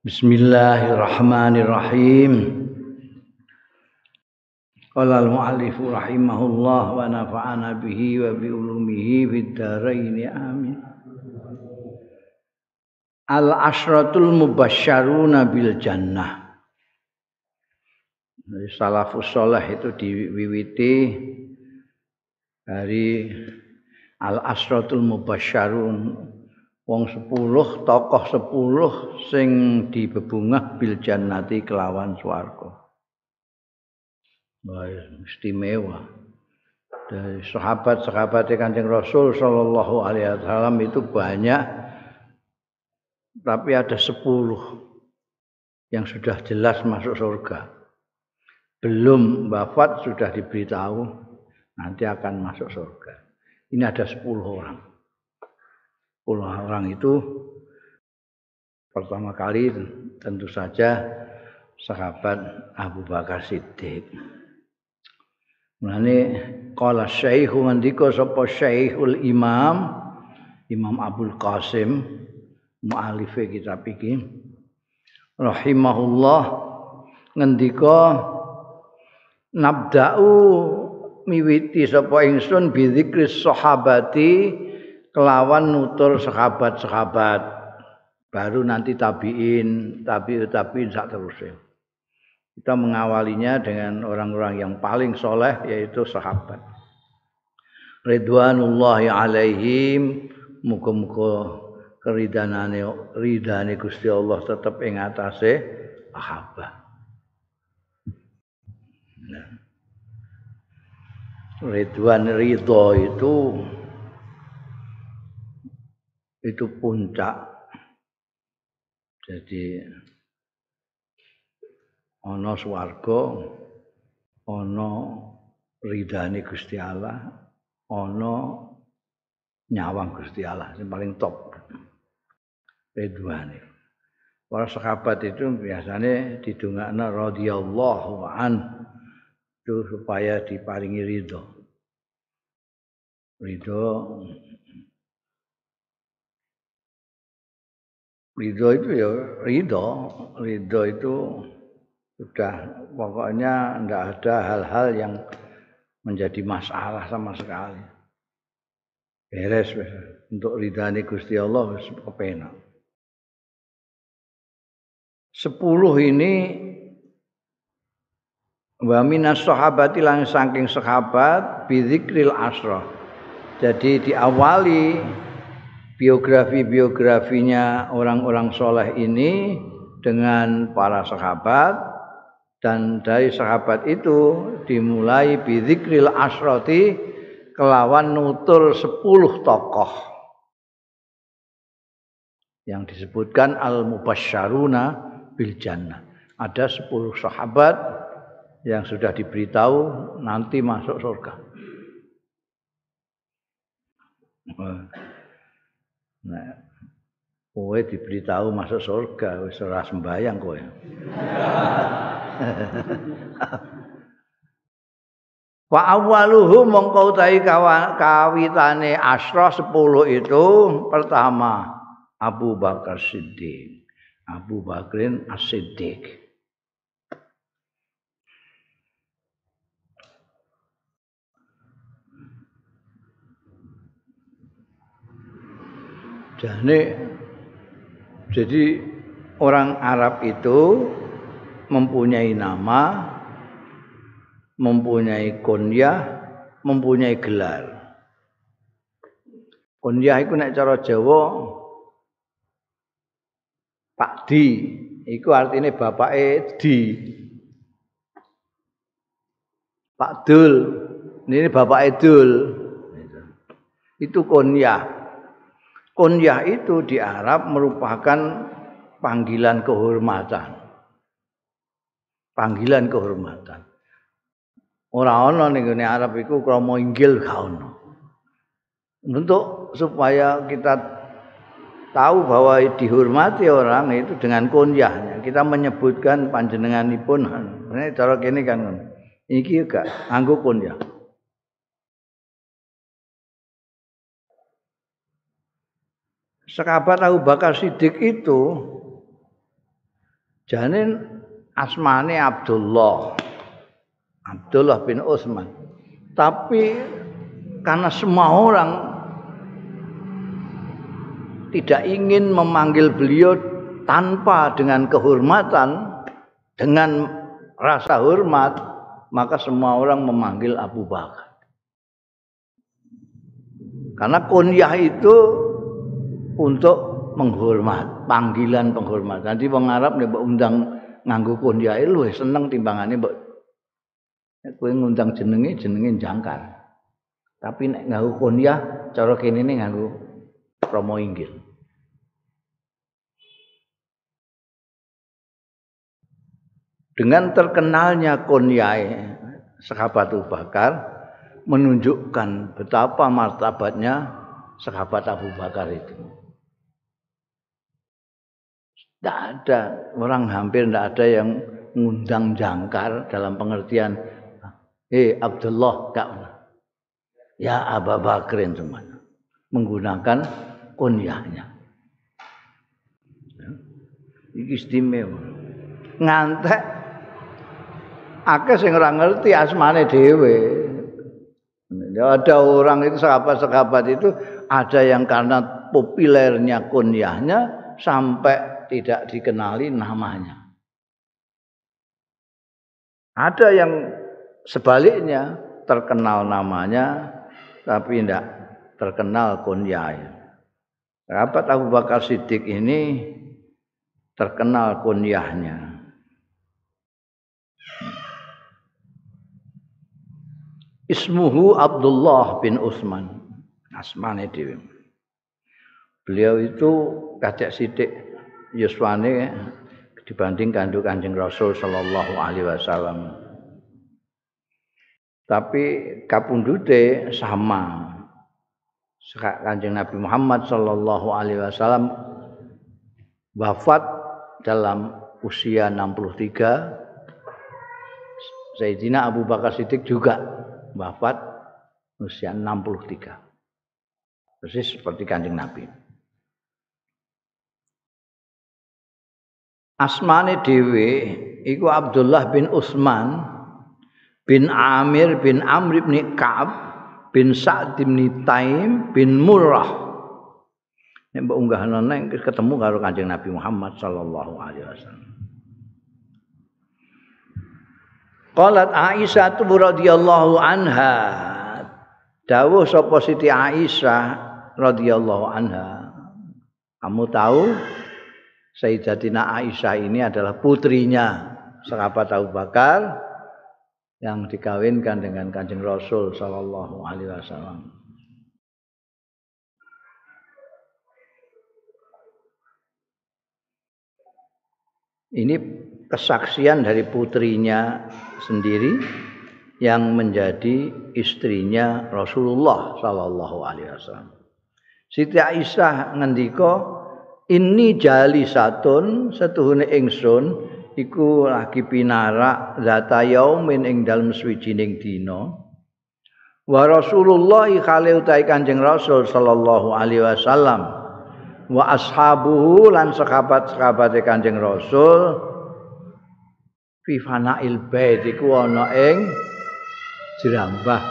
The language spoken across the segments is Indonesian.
Bismillahirrahmanirrahim. Qala al-muallif rahimahullah wa nafa'ana bihi wa bi ulumihi fid dharain amin. Al-ashratul mubasysyaruna bil jannah. Salafus saleh itu diwiwiti dari al-ashratul mubasysyarun wong sepuluh tokoh sepuluh sing dibebungah bil jannati kelawan swarga. Wah, istimewa. Dari sahabat-sahabat Kanjeng Rasul Shallallahu alaihi wasallam itu banyak tapi ada sepuluh yang sudah jelas masuk surga. Belum wafat sudah diberitahu nanti akan masuk surga. Ini ada sepuluh orang puluh orang itu pertama kali tentu saja sahabat Abu Bakar Siddiq. Mulane qala syekh ngendika sapa syekhul imam Imam Abdul Qasim mualif kitab iki rahimahullah. Ngendika nabda'u miwiti sapa ingsun bi sahabati kelawan nutur sahabat-sahabat. Baru nanti tabiin tabi tabiin sak terusnya. Kita mengawalinya dengan orang-orang yang paling soleh yaitu sahabat. Ridwanullahi alaihim. Muga-muga keridanane ridane Gusti Allah tetap ing atase sahabat nah. Ridwan ridho itu itu puncak. Jadi ana swarga, ana ridane Gusti Allah, ana nyawang Gusti Allah yang paling top. Ridwane. Para sahabat itu biasanya didongakna radhiyallahu an itu supaya diparingi ridho. Ridho ridho itu ya ridho ridho itu sudah pokoknya tidak ada hal-hal yang menjadi masalah sama sekali beres untuk ridhani Gusti Allah kepenak sepuluh ini wa minas sahabati lang saking sahabat bidzikril asra. Jadi diawali biografi-biografinya orang-orang soleh ini dengan para sahabat dan dari sahabat itu dimulai bidzikril asroti kelawan nutur sepuluh tokoh. Yang disebutkan al mubasyaruna bil jannah ada sepuluh sahabat yang sudah diberitahu nanti masuk surga Nah, kowe diberitahu masuk surga wis ora sembayang kowe. Wa awwaluhu mongko utahi kawitane asra 10 itu pertama Abu Bakar Siddiq. Abu Bakrin As-Siddiq. Jadi orang Arab itu mempunyai nama, mempunyai kunyah, mempunyai gelar. Kunyah itu nek cara Jawa Pak Di, itu artinya bapak Di. Pak Dul, ini bapak Edul. Itu kunyah. Kunyah itu di Arab merupakan panggilan kehormatan. Panggilan kehormatan. Ora ana ning Arab iku krama inggil gak. Untuk supaya kita tahu bahwa dihormati orang itu dengan kunyahnya. Kita menyebutkan panjenenganipun. Ini cara kini kan. Ini juga nganggo kunyah. Sekabat Abu Bakar Siddiq itu janin asmane Abdullah. Abdullah bin Utsman. Tapi karena semua orang tidak ingin memanggil beliau tanpa dengan kehormatan, dengan rasa hormat, maka semua orang memanggil Abu Bakar. Karena kunyah itu untuk menghormat, panggilan penghormat. Nanti wong Arab nek undang nganggo kunyah lu seneng timbangane mbok kowe ngundang jenenge jenenge jangkar. Tapi nek nganggo kunyah cara kene nganggo promo inggil. Dengan terkenalnya kunyai sahabat Abu Bakar menunjukkan betapa martabatnya sahabat Abu Bakar itu. Tidak ada orang hampir tidak ada yang ngundang jangkar dalam pengertian eh Abdullah gak ya Abu Bakrin semuanya menggunakan kunyahnya. Iki istimewa. Ngantek akeh sing ngerti asmane dhewe. Ada orang itu sahabat-sahabat itu ada yang karena populernya kunyahnya sampai tidak dikenali namanya. Ada yang sebaliknya terkenal namanya tapi tidak terkenal kunyahnya. Sahabat Abu Bakar Siddiq ini terkenal kunyahnya. Ismuhu Abdullah bin Utsman. Asmane dhewe. Beliau itu kacek sithik yuswane dibanding kandung Kanjeng Rasul sallallahu alaihi wasallam. Tapi kapundute sama. Kanjeng Nabi Muhammad sallallahu alaihi wasallam wafat dalam usia 63 Sayyidina Abu Bakar Siddiq juga wafat usia 63. Persis seperti kanjeng Nabi. Asmane dhewe iku Abdullah bin Utsman bin Amir bin Amr bin Ka'ab bin Sa'd bin Taim bin Murrah. Nek mbok unggah neng ketemu karo Kanjeng Nabi Muhammad sallallahu alaihi wasallam. Qalat Aisyah radhiyallahu anha. Dawuh sapa Siti Aisyah radhiyallahu anha. Kamu tahu Sayyidatina Aisyah ini adalah putrinya sahabat Abu Bakar yang dikawinkan dengan Kanjeng Rasul sallallahu alaihi wasallam. Ini kesaksian dari putrinya sendiri yang menjadi istrinya Rasulullah sallallahu alaihi wasallam. Siti Aisyah ngendika ini jali satun setuhune ingsun iku lagi pinarak zata yaumin ing dalem swijining dina. Wa Rasulullah khali utai Kanjeng Rasul sallallahu alaihi wasallam. Wa ashabuhu lan sahabat-sahabate Kanjeng Rasul. Fi fanail bait iku ana ing jerambah.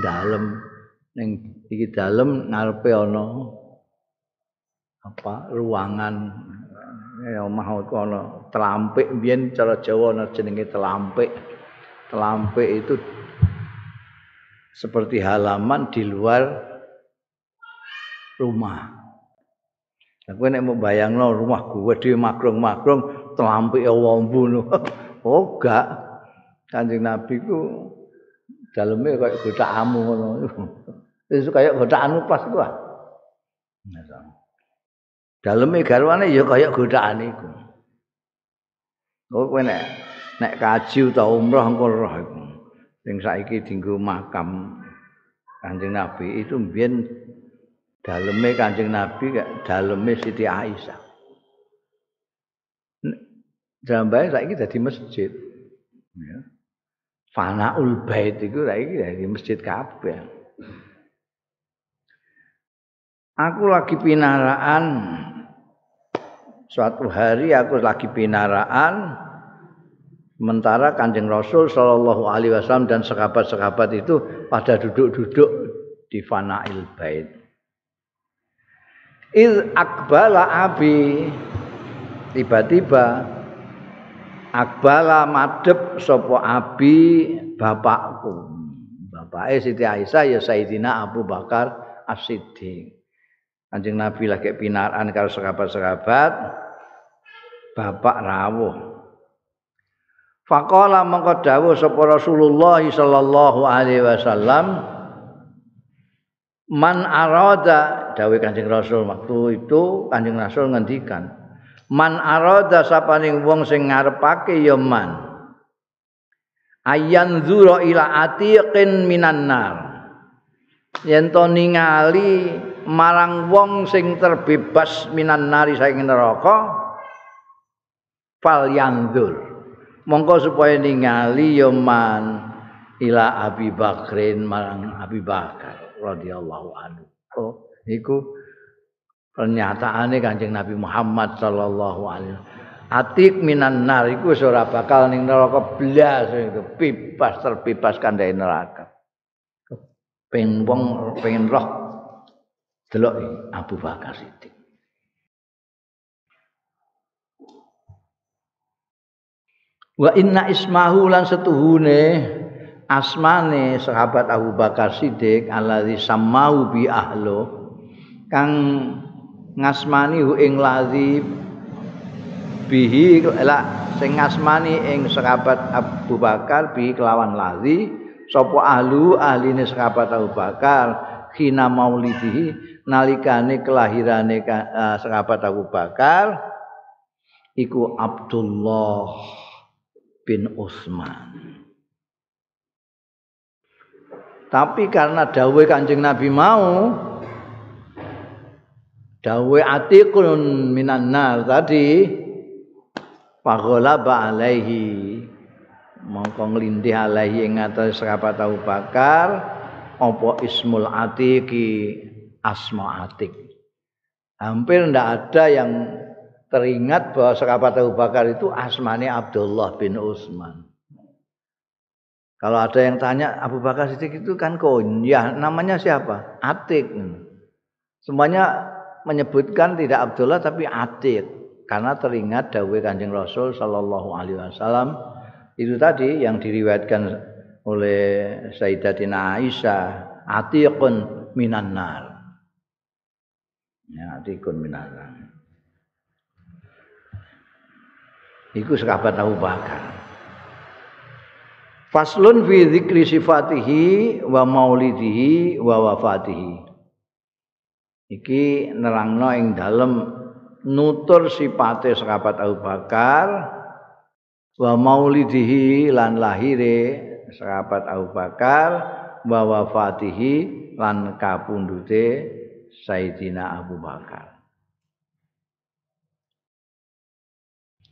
Dalem ning iki dalem ngarepe ana apa ruangan ya omah ana telampik biyen cara Jawa ana jenenge telampik telampik itu seperti halaman di luar rumah Aku nek mau bayangno rumah gue di makrong-makrong telampik ya wombu Oh gak. Kanjeng Nabi ku daleme kayak godhaanmu ngono. Wis kaya godhaanmu pas ku. Daleme garwane ya kaya godhaan iku. Oh kowe nek nek kaji utawa umrah engko roh iku. Sing saiki dienggo makam Kanjeng Nabi itu mbiyen daleme Kanjeng Nabi gak daleme Siti Aisyah. Jambae saiki dadi masjid. Ya. Fanaul bait iku saiki dadi masjid kabeh. Aku lagi pinaraan suatu hari aku lagi pinaraan sementara Kanjeng Rasul Shallallahu alaihi wasallam dan sahabat-sahabat itu pada duduk-duduk di fanail bait. Il akbala abi tiba-tiba akbala madep sapa abi bapakku. Bapake Siti Aisyah ya Sayyidina Abu Bakar As-Siddiq. Kanjeng Nabi lagi pinaran karo sahabat-sahabat bapak rawuh. Faqala mengko dawuh sapa Rasulullah sallallahu alaihi wasallam Man arada dawuh Kanjeng Rasul waktu itu Kanjeng Rasul ngendikan Man arada sapaning wong sing ngarepake ya man Ayan zura ila atiqin minan nar Yen to ningali marang wong sing terbebas minan nari saking neraka fal yanzur mongko supaya ningali ya man ila Abi Bakrin marang Abi Bakar radhiyallahu anhu. Oh, iku pernyataane Kanjeng Nabi Muhammad sallallahu alaihi. Atik minan nar iku ora bakal ning neraka blas itu bebas terbebaskan dari neraka. Pengen wong pengen roh delok Abu Bakar Siddiq. Wa inna ismahu lan setuhune asmane sahabat Abu Bakar Siddiq alladzi samau bi ahlo kang ngasmani hu ing ladzi bihi la sing ngasmani ing sahabat Abu Bakar bi kelawan ladzi sapa ahlu ahline sahabat Abu Bakar khina maulidihi nalikane kelahirane uh, sahabat Abu Bakar iku Abdullah bin Utsman Tapi karena dawe Kanjeng Nabi mau dawe atiqun minan nar tadi faghalaba alaihi mongko nglindih alaihi ing atas sahabat Abu Bakar apa ismul atiqi asma atik hampir ndak ada yang teringat bahwa sahabat Abu Bakar itu asmanya Abdullah bin Utsman kalau ada yang tanya Abu Bakar Siddiq itu kan ya namanya siapa? Atik. Semuanya menyebutkan tidak Abdullah tapi Atik karena teringat dawuh Kanjeng Rasul sallallahu alaihi wasallam itu tadi yang diriwayatkan oleh Sayyidatina Aisyah Atiqun minan nar. Ya, Atiqun minan nar. Iku sahabat Abu Bakar. Faslun fi dzikri sifatihi wa maulidihi wa wafatihi. Iki nerangno ing dalem nutur sifate sahabat Abu Bakar wa maulidihi lan lahire sahabat Abu Bakar wa wafatihi lan kapundhute Sayyidina Abu Bakar.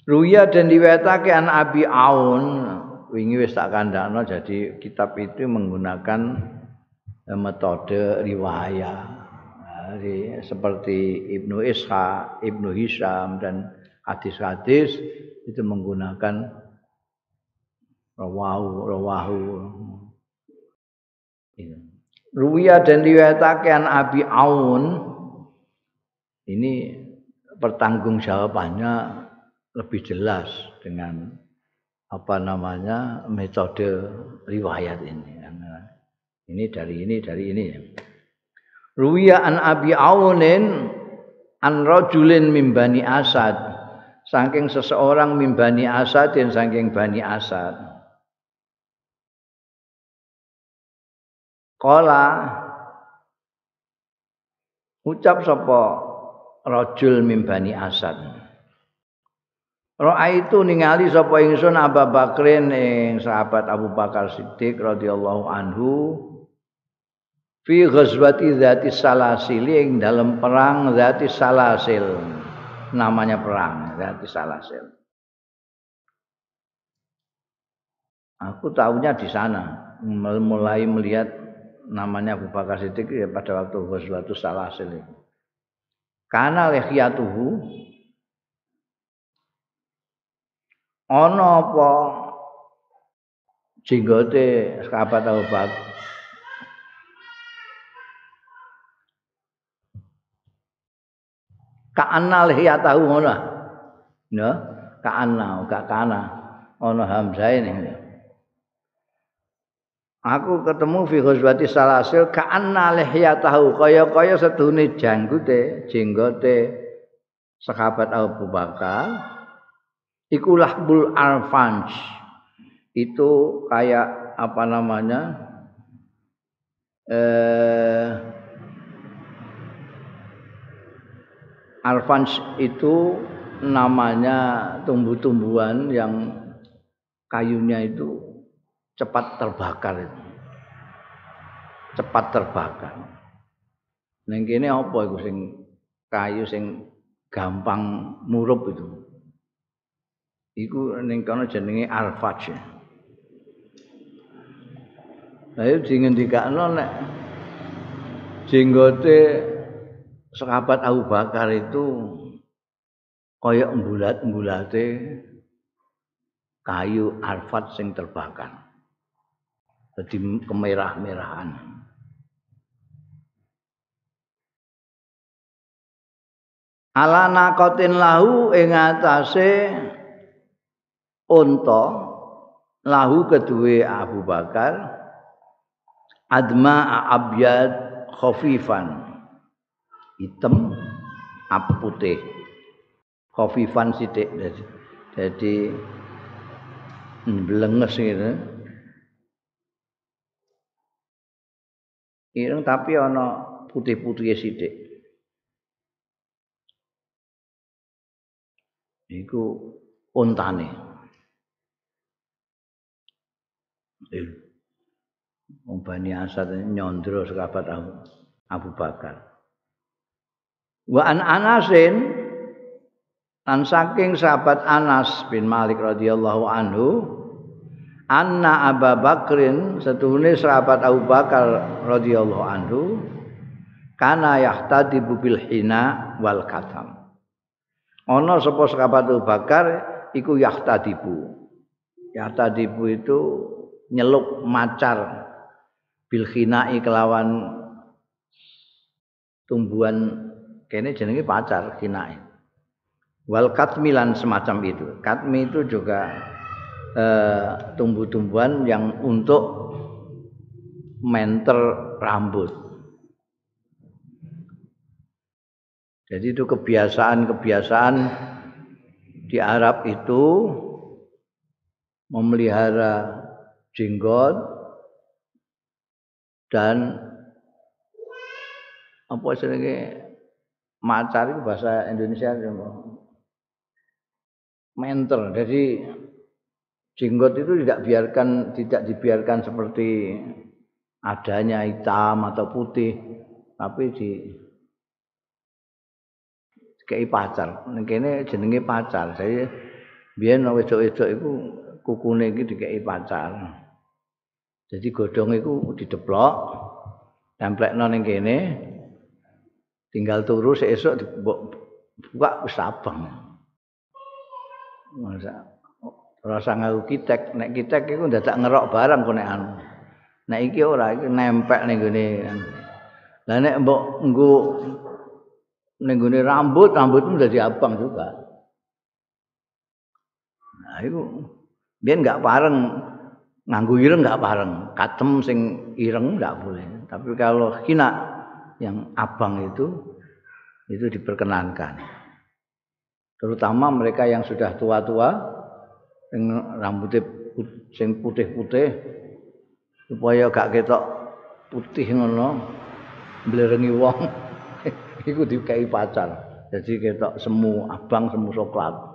Ruya dan diwetake an Abi Aun. Wingi wis tak kandhakno jadi kitab itu menggunakan eh, metode riwayat. Jadi, seperti Ibnu Isha, Ibnu Hisham dan hadis-hadis itu menggunakan rawahu rawahu. Ruwiya dan riwayatake an Abi Aun. Ini pertanggungjawabannya lebih jelas dengan apa namanya metode riwayat ini. Ini dari ini dari ini. Ruwiya an Abi Aunin an rajulin min Bani Asad. Saking seseorang min Bani Asad dan saking Bani Asad. Kala ucap sapa rajul min Bani Asad. Roa itu ningali sapa ingsun Abu Bakrin ing sahabat Abu Bakar Siddiq radhiyallahu anhu fi ghazwati dzati salasil ing dalam perang dzati salasil. Namanya perang dzati salasil. Aku tahunya di sana mulai melihat namanya Abu Bakar Siddiq ya pada waktu ghazwatu salasil itu kana lihiyatuhu ana apa jenggote sahabat Abu Bakar Ka'anna lihiyatahu ngono. Ya, ka'anna, gak kana. Ono hamzah ini. Aku ketemu fi ghazwati salasil ka'anna lihiyatahu kaya-kaya sedune jangkute, jenggote sahabat Abu Bakar. Iku lahbul arfanj. Itu kayak apa namanya? Eh Alfans itu namanya tumbuh-tumbuhan yang kayunya itu cepat terbakar itu. Cepat terbakar. Neng kene apa iku sing kayu sing gampang murup itu. Iku ning kono jenenge alfaj. Lah yo dingendikakno nek jenggote sahabat Abu Bakar itu koyok embulat-embulate kayu arfat sing terbakar. Jadi kemerah-merahan. Ala naqatin lahu ing atase unta lahu kedue Abu Bakar adma abyad khafifan. Hitam apa putih? Khafifan sithik jadi blenges gitu. Ireng tapi ana putih-putih sithik. Iku ontane Wong Bani Asad nyondro sekabat Abu Bakar. Wa an Anasin lan saking sahabat Anas bin Malik radhiyallahu anhu anna Abu Bakrin setuhune sahabat Abu Bakar radhiyallahu anhu kana yahtadibu bil hina wal katam. Ana sapa sahabat Abu Bakar iku yahtadibu. Yahtadibu itu nyeluk macar. Bil khinai kelawan tumbuhan kene jenenge pacar kinae wal katmilan semacam itu. Katmi itu juga eh, tumbuh-tumbuhan yang untuk menter rambut. Jadi itu kebiasaan-kebiasaan di Arab itu memelihara jenggot dan apa istilahnya macar itu bahasa Indonesia mentor. Jadi jenggot itu tidak biarkan tidak dibiarkan seperti adanya hitam atau putih, tapi di kayak pacar. Ini jenenge pacar. Jadi biar wedok-wedok itu kukune iki dikei pacar. Jadi godhong itu dideplok, templekno ning kene, tinggal turu esok buka wis abang. Masa rasa ngaku kitek, nek kitek iku ndadak ngerok barang kok nek anu. Nek iki ora iki nempel ning gone. Lah nek mbok nggo ning gone rambut, rambutmu dadi abang juga. Nah iku biyen enggak pareng nganggo ireng enggak pareng, katem sing ireng enggak boleh. Tapi kalau kina yang abang itu itu diperkenankan. Terutama mereka yang sudah tua-tua yang rambutnya sing putih-putih supaya gak ketok putih ngono blerengi wong iku dikai pacar. Jadi ketok semu abang semu coklat.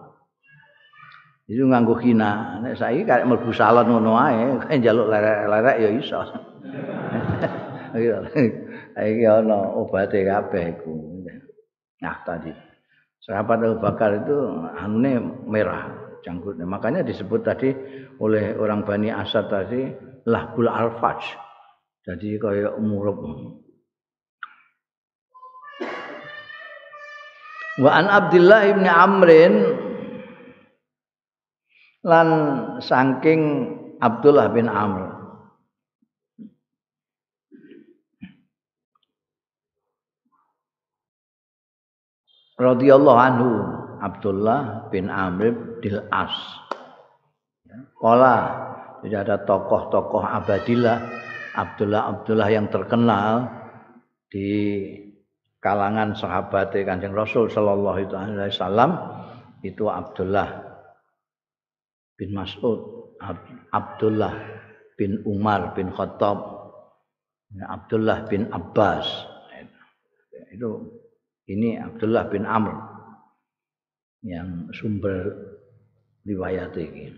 Itu nganggo hina. Nek saiki karek mlebu salon ngono ae, njaluk lerek-lerek ya iso. iki ana obate kabeh iku. Nah tadi sahabat Abu Bakar itu anune merah janggutnya. Makanya disebut tadi oleh orang Bani Asad tadi lahbul alfaj. Jadi kayak murup. Wa an Abdullah bin Amrin lan saking Abdullah bin Amr radhiyallahu anhu Abdullah bin Amr bin As. Kala jadi ada tokoh-tokoh abadilah Abdullah Abdullah yang terkenal di kalangan sahabat Kanjeng Rasul sallallahu alaihi wasallam itu Abdullah bin Mas'ud, Abdullah bin Umar bin Khattab, Abdullah bin Abbas. Itu ini Abdullah bin Amr yang sumber riwayat ini.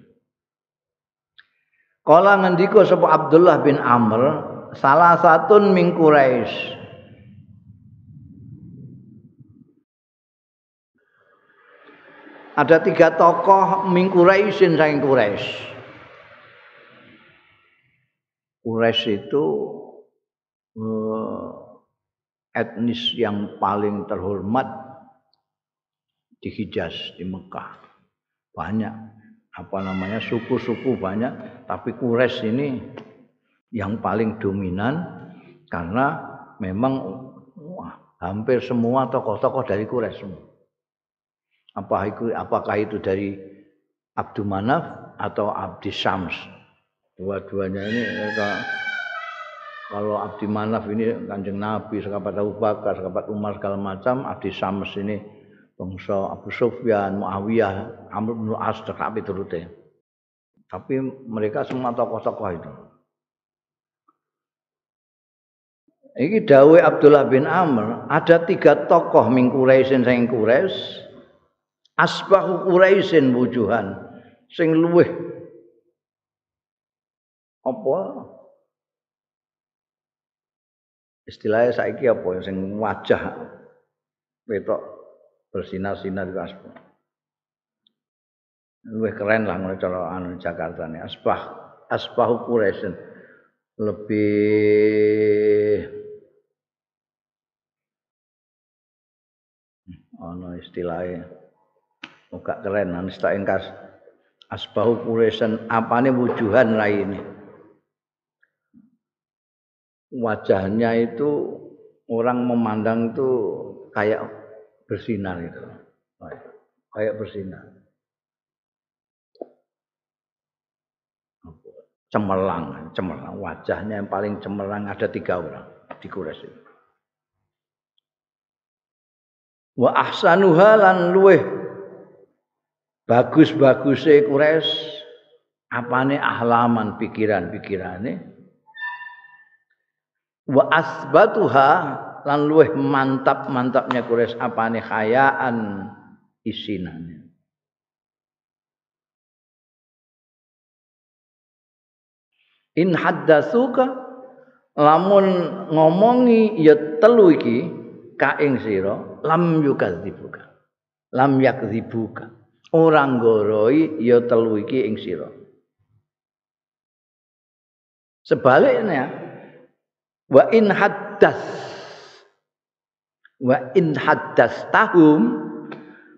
Kala ngendika sapa Abdullah bin Amr salah satu min Quraisy. Ada tiga tokoh min Quraisyin saking Quraisy. Quraisy itu uh, etnis yang paling terhormat di Hijaz di Mekah banyak apa namanya suku-suku banyak tapi Quraisy ini yang paling dominan karena memang wah, hampir semua tokoh-tokoh dari Quraisy semua apa itu apakah itu dari Abdul Manaf atau Abdi Syams dua-duanya ini kalau Abdi Manaf ini kanjeng Nabi, sahabat Abu Bakar, sahabat Umar segala macam, Abdi Sams ini bangsa Abu Sufyan, Muawiyah, Amr bin As tapi turute. Tapi mereka semua tokoh-tokoh itu. Ini Dawe Abdullah bin Amr, ada tiga tokoh min Quraisyin sing Quraisy, asbahu Quraisyin wujuhan. Sing luweh apa? Istilahnya saiki apa yang sing wajah. Wetok bersinar-sinar itu asbah. Lebih keren lah ngono cara anu Jakarta nih. Asbah asbah Quraisy lebih ana istilahnya muka keren tak engkas asbahu Quraisy apane wujuhan lainnya wajahnya itu orang memandang itu kayak bersinar itu. Kayak bersinar. Cemerlang cemerlang. Wajahnya yang paling cemerlang ada tiga orang di Quraisy. Itu wa ahsanuha lan luweh bagus-baguse Quraisy apane ahlaman pikiran-pikirane? Wa asbatuha lan luweh mantap-mantapnya Quraisy apane khayaan isinane. In haddasuka lamun ngomongi ya telu iki ka ing sira lam yukadzibuka lam yakdzibuka orang goroi ya telu iki ing sira. Sebaliknya wa in haddas wa in haddas tahum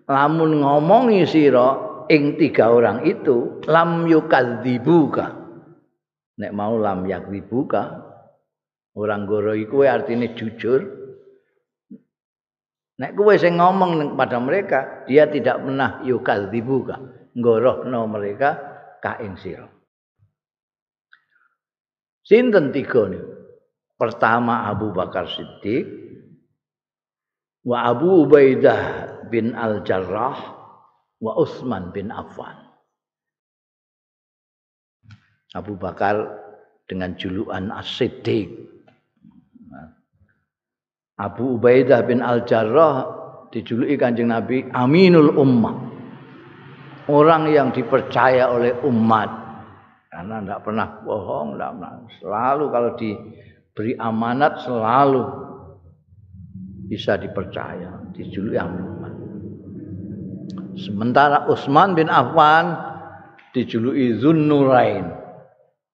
lamun ngomongi sira ing tiga orang itu lam yukadzibuka. Nek mau lam yakdzibuka orang goro iku artinya jujur nek kowe sing ngomong pada mereka dia tidak pernah yukadzibuka. Ngorohno mereka ka sira sinten tiga nih Pertama Abu Bakar Siddiq. Wa Abu Ubaidah bin Al-Jarrah. Wa Utsman bin Affan. Abu Bakar dengan julukan As-Siddiq. Abu Ubaidah bin Al-Jarrah dijuluki Kanjeng Nabi Aminul Ummah. Orang yang dipercaya oleh umat karena tidak pernah bohong, tidak pernah. selalu kalau di beri amanat selalu bisa dipercaya, dijuluki aman. Sementara Utsman bin Affan dijuluki Zunnurain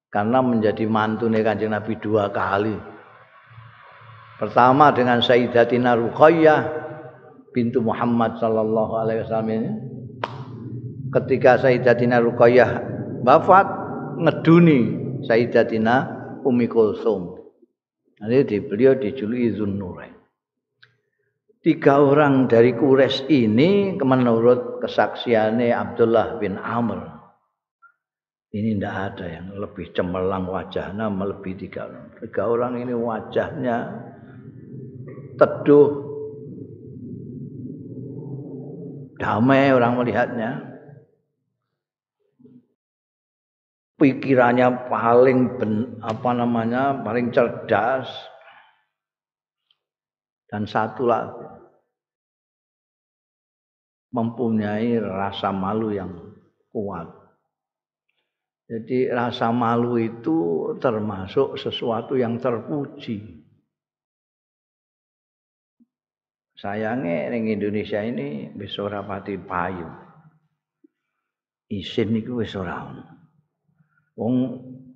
karena menjadi mantune Kanjeng Nabi dua kali. Pertama dengan Sayyidatina Ruqayyah bintu Muhammad sallallahu alaihi wasallam ini. Ketika Sayyidatina Ruqayyah wafat ngeduni Sayyidatina Umi Kulsum. Jadi di beliau dijuluki Zunnurain. Tiga orang dari Quraisy ini menurut kesaksiannya Abdullah bin Amr. Ini tidak ada yang lebih cemerlang wajahnya melebihi tiga orang. Tiga orang ini wajahnya teduh, damai orang melihatnya. Pikirannya paling ben, apa namanya paling cerdas, dan satu lagi mempunyai rasa malu yang kuat. Jadi rasa malu itu termasuk sesuatu yang terpuji. Sayangnya ning Indonesia ini wis ora pati payu. Isin niku wis ora Wong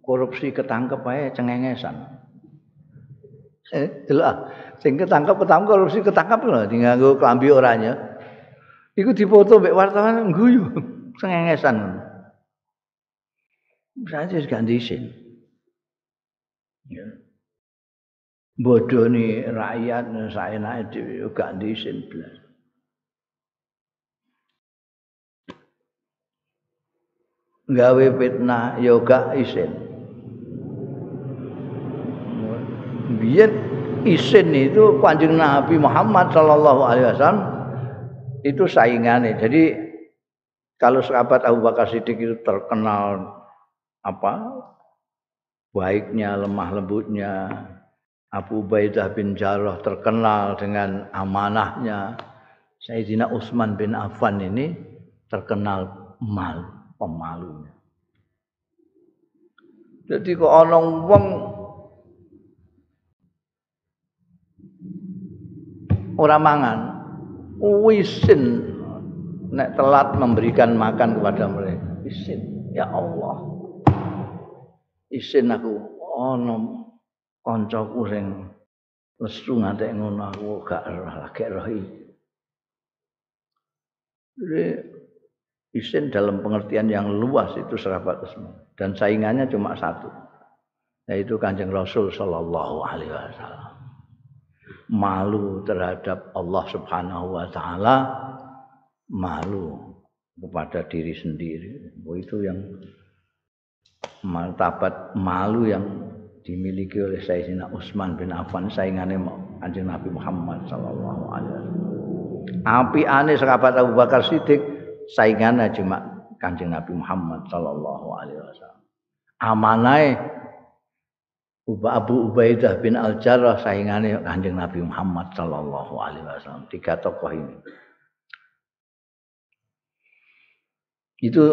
korupsi ketangkep ae cengengesan. Eh, delok sing ketangkep ketangkep korupsi ketangkep lho nganggo klambi oranye. Iku dipoto mbek wartawan guyu sengengesan ngono. Saja ganti isin. Ya. Bodoh nih rakyat saya naik di ganti isin belas. Gawe fitnah yoga isin. Biar isin itu kanjeng Nabi Muhammad Shallallahu Alaihi Wasallam itu saingannya. Jadi kalau sahabat Abu Bakar Siddiq itu terkenal apa baiknya, lemah lembutnya, Abu Ubaidah bin Jarrah terkenal dengan amanahnya. Sayyidina Utsman bin Affan ini terkenal mal, pemalunya. Jadi kok ana wong ora mangan wisin nek telat memberikan makan kepada mereka isin ya Allah isin aku ana kancaku sing lesu ngantek ngono aku gak roh lagi roh Jadi isin dalam pengertian yang luas itu serapat semua. Dan saingannya cuma satu yaitu kanjeng Rasul Shallallahu Alaihi Wasallam. Malu terhadap Allah Subhanahu wa taala, malu kepada diri sendiri. Oh, itu yang martabat malu yang dimiliki oleh Sayyidina Utsman bin Affan saingannya Kanjeng Nabi Muhammad sallallahu alaihi wasallam. Api aneh sahabat Abu Bakar Siddiq saingannya cuma Kanjeng Nabi Muhammad sallallahu alaihi wasallam. Amanai Abu Ubaidah bin Al-Jarrah saingannya Kanjeng Nabi Muhammad sallallahu alaihi wasallam. Tiga tokoh ini. Itu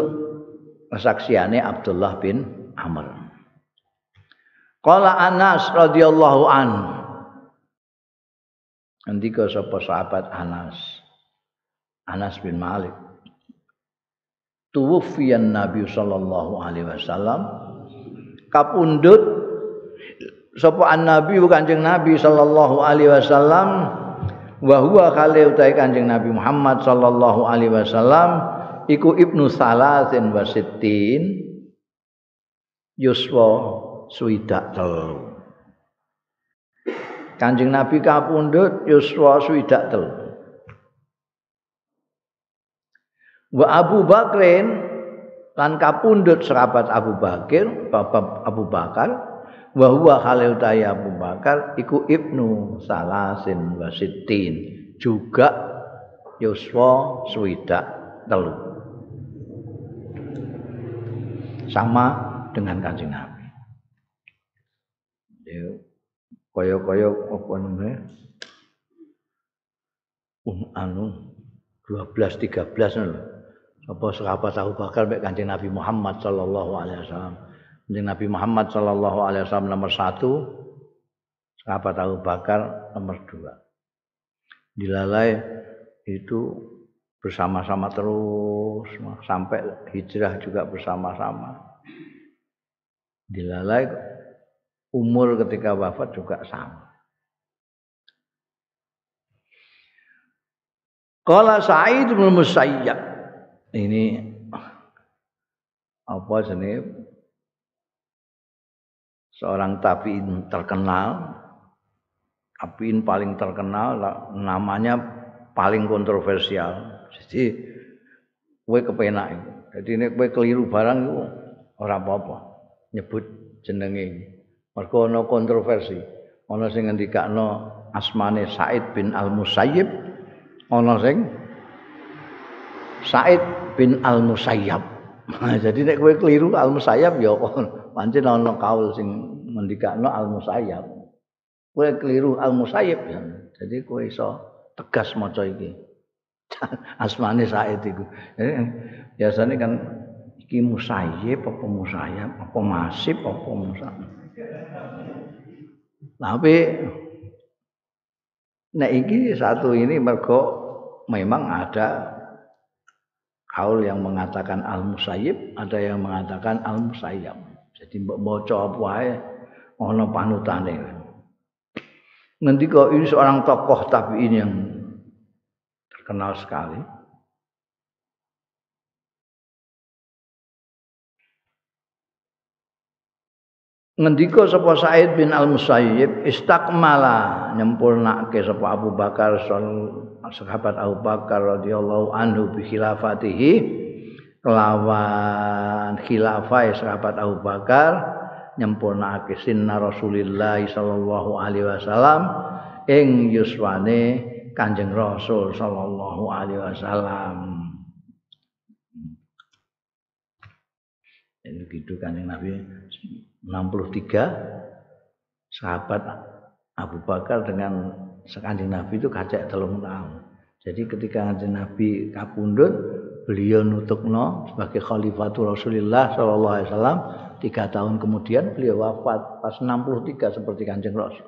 kesaksiannya Abdullah bin Amr. Qala Anas radhiyallahu an. Andika sapa sahabat Anas. Anas bin Malik. Tuwfiyan Nabi sallallahu alaihi wasallam kapundut sapa an-nabi Kanjeng Nabi sallallahu alaihi wasallam wa huwa kali utai Kanjeng Nabi Muhammad sallallahu alaihi wasallam iku ibnu salasin wa sittin yuswa suidak telu. Kanjeng Nabi kapundhut yuswa suidak telu. Wa Abu Bakrin lan kapundhut sahabat Abu Bakar, Bapak Abu Bakar wa huwa khalil Abu Bakar iku ibnu salasin wasitin juga yuswa swidak telu. Sama dengan kanjeng Nabi ya kaya-kaya apa namanya um, anu 12 13 lho apa sahabat Abu Bakar mek kanjeng Nabi Muhammad sallallahu alaihi wasallam Kanjeng Nabi Muhammad sallallahu alaihi wasallam nomor satu, sahabat Abu Bakar nomor dua. Dilalai itu bersama-sama terus sampai hijrah juga bersama-sama. Dilalai umur ketika wafat juga sama. Kala Sa'id bin Musayyab ini apa jenis seorang tabiin terkenal tabiin paling terkenal namanya paling kontroversial jadi kowe kepenak. Jadi nek kowe keliru barang itu ora apa-apa nyebut jenenge. Mergo ana kontroversi. Ana sing ngendikakno asmane Said bin Al-Musayyib, ana sing Said bin Al-Musayyab. Jadi nek kowe keliru Al-Musayyab ya pancen ana kaul sing ngendikakno Al-Musayyab. Kowe keliru Al-Musayyib ya. Jadi kowe iso tegas maca iki. asmane Said iku. Biasane kan iki musayyib apa musayyab apa masib apa musa. Tapi nah iki satu ini mergo memang ada kaul yang mengatakan al musayyib, ada yang mengatakan al musayyab. Jadi mbok maca apa wae ana panutane. Ngendika ini seorang tokoh tabi'in yang terkenal sekali. Ngendika sapa Said bin Al-Musayyib istakmala nyempurnake sapa Abu Bakar sahabat Abu Bakar radhiyallahu anhu bi khilafatihi kelawan khilafah sahabat Abu Bakar nyempurnake sinna Rasulillah sallallahu alaihi wasallam ing yuswane Kanjeng Rasul sallallahu alaihi wasallam. Ini gitu Kanjeng Nabi 63 sahabat Abu Bakar dengan Kanjeng Nabi itu kacek telung tahun. Jadi ketika Kanjeng Nabi kapundut, beliau nutukno sebagai khalifatul Rasulullah sallallahu alaihi wasallam. Tiga tahun kemudian beliau wafat pas 63 seperti Kanjeng Rasul.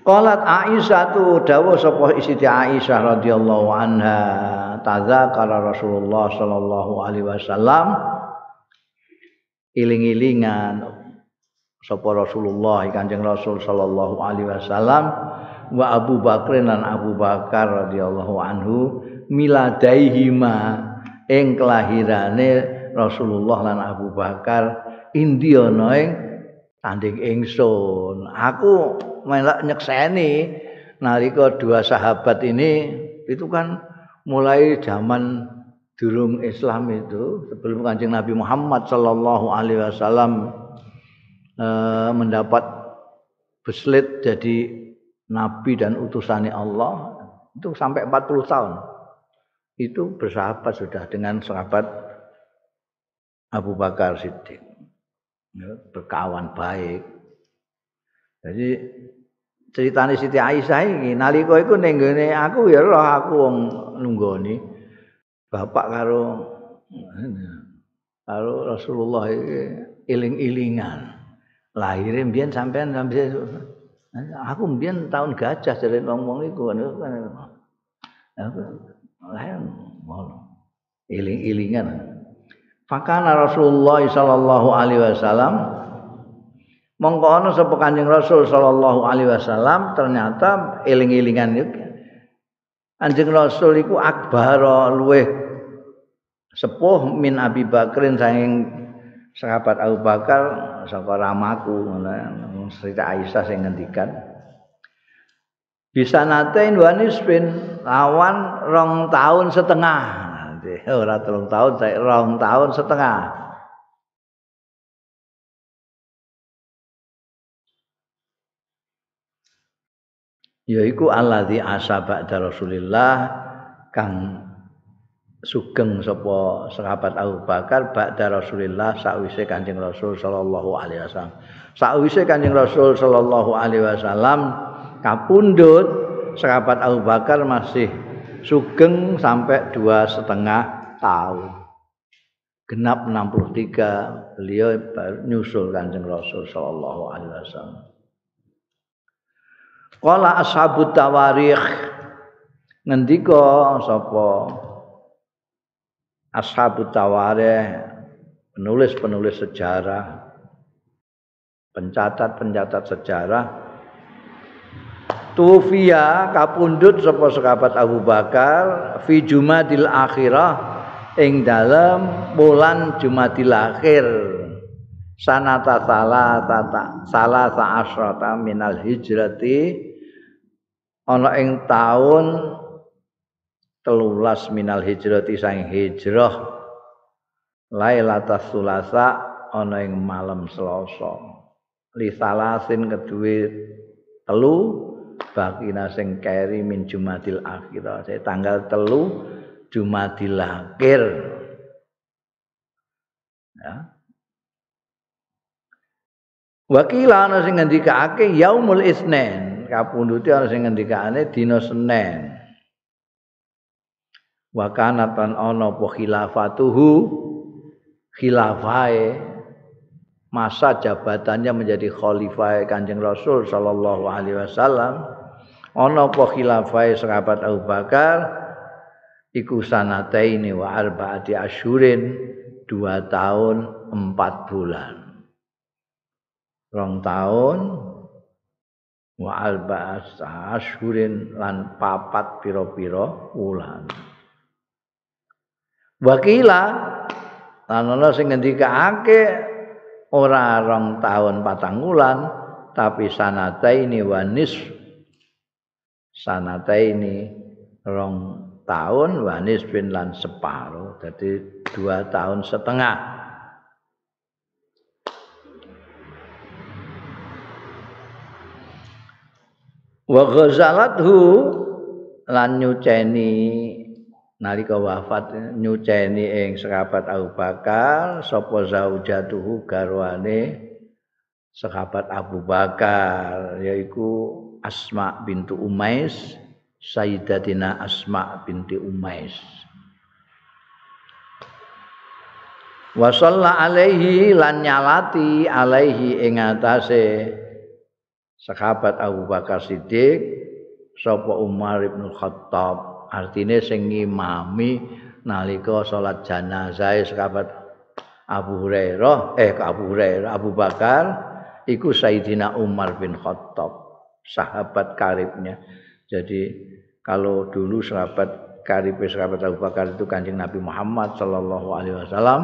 Qalat Aisyah tu dawuh sapa Siti Aisyah radhiyallahu anha tadzakara Rasulullah sallallahu alaihi wasallam iling-ilingan sapa Rasulullah Kanjeng Rasul sallallahu alaihi wasallam wa Abu Bakar dan Abu Bakar radhiyallahu anhu miladaihima ing kelahirane Rasulullah lan Abu Bakar indiono ing tanding ingsun. Aku melak nyekseni nalika dua sahabat ini itu kan mulai zaman durung Islam itu sebelum Kanjeng Nabi Muhammad sallallahu alaihi wasallam e, mendapat beslit jadi nabi dan utusannya Allah itu sampai 40 tahun. Itu bersahabat sudah dengan sahabat Abu Bakar Siddiq. Ya, berkawan baik. Jadi ceritane Siti Aisyah iki nalika iku ning aku ya roh aku wong nunggoni bapak karo karo Rasulullah iki iling-ilingan. Lahire mbiyen sampean sampe aku mbiyen tahun gajah jare. Aku lahir iling-ilingan. Fakana Rasulullah sallallahu alaihi wasallam mongko ana sapa Kanjeng Rasul sallallahu alaihi wasallam ternyata eling-elingan iku Kanjeng Rasul iku akbar luweh sepuh min Abi Bakrin saking sahabat Abu Bakar saka ramaku ngono cerita Aisyah sing ngendikan. Bisa nate wanis bin lawan rong tahun setengah. Nanti ora telung tahun saya rong tahun setengah yaiku alladzi asaba Rasulillah kang sugeng sapa sahabat Abu Bakar ba'da Rasulillah sakwise Kanjeng Rasul sallallahu alaihi wasallam. Sakwise Kanjeng Rasul sallallahu alaihi wasallam kapundhut sahabat Abu Bakar masih sugeng sampai dua setengah tahun. genap 63 beliau nyusul Kanjeng Rasul sallallahu alaihi wasallam. Qala ashabut tawarikh. Ngendika sapa? Ashabut tawarikh penulis-penulis sejarah pencatat-pencatat sejarah. Tufia kapundut sapa sahabat Abu Bakar fi Jumadil Akhirah ing dalam bulan Jumadil Akhir. Sanata salah tata salah asrata minal hijrati ana ing taun telulas minal hijrati sang hijrah Lailatul Sulasa ana ing malam Selasa. Li salasin kedue telu bakina sing keri min Jumadil saya tanggal telu Jumadil Akhir. Ya. Wakila ana sing ngendikake yaumul isnen kapunduti ana sing ngendikane dina Senin wa kana tan ana apa khilafatuhu? Khilafae masa jabatannya menjadi khalifah Kanjeng Rasul sallallahu alaihi wasallam. Ana apa khilafah sahabat Abu Bakar? Iku sanataini wa arbaati asyurin dua tahun empat bulan. Rong tahun wa arbaat asyurin lan papat piro-piro wulan. Wakila lan ana sing ngendikake ora rong tahun patang wulan tapi sanata ini wanis sanata ini rong tahun wanis bin lan separuh jadi dua tahun setengah wa ghazalathu lan nyuceni nalika wafat nyuceni ing sahabat Abu Bakar sapa zaujatuhu garwane sahabat Abu Bakar yaiku Asma bintu Umais Sayyidatina Asma binti Umais. Wa alaihi lan nyalati alaihi ing atase sahabat Abu Bakar Siddiq sapa Umar bin Khattab. Artine sing ngimami nalika salat jenazah sahabat Abu Hurairah eh Abu Hurairah Abu Bakar iku Sayyidina Umar bin Khattab sahabat karibnya. Jadi kalau dulu sahabat karib sahabat Abu Bakar itu kanjeng Nabi Muhammad Shallallahu Alaihi Wasallam.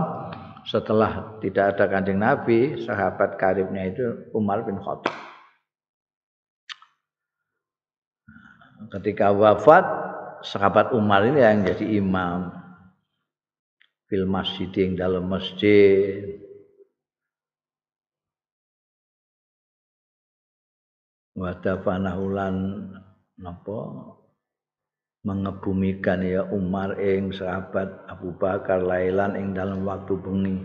Setelah tidak ada kanjeng Nabi sahabat karibnya itu Umar bin Khattab ketika wafat sahabat Umar ini yang jadi imam. Fil masjid yang dalam masjid. Wadafanahulan napa mengebumikan ya Umar ing sahabat Abu Bakar lailan ing dalam waktu bengi.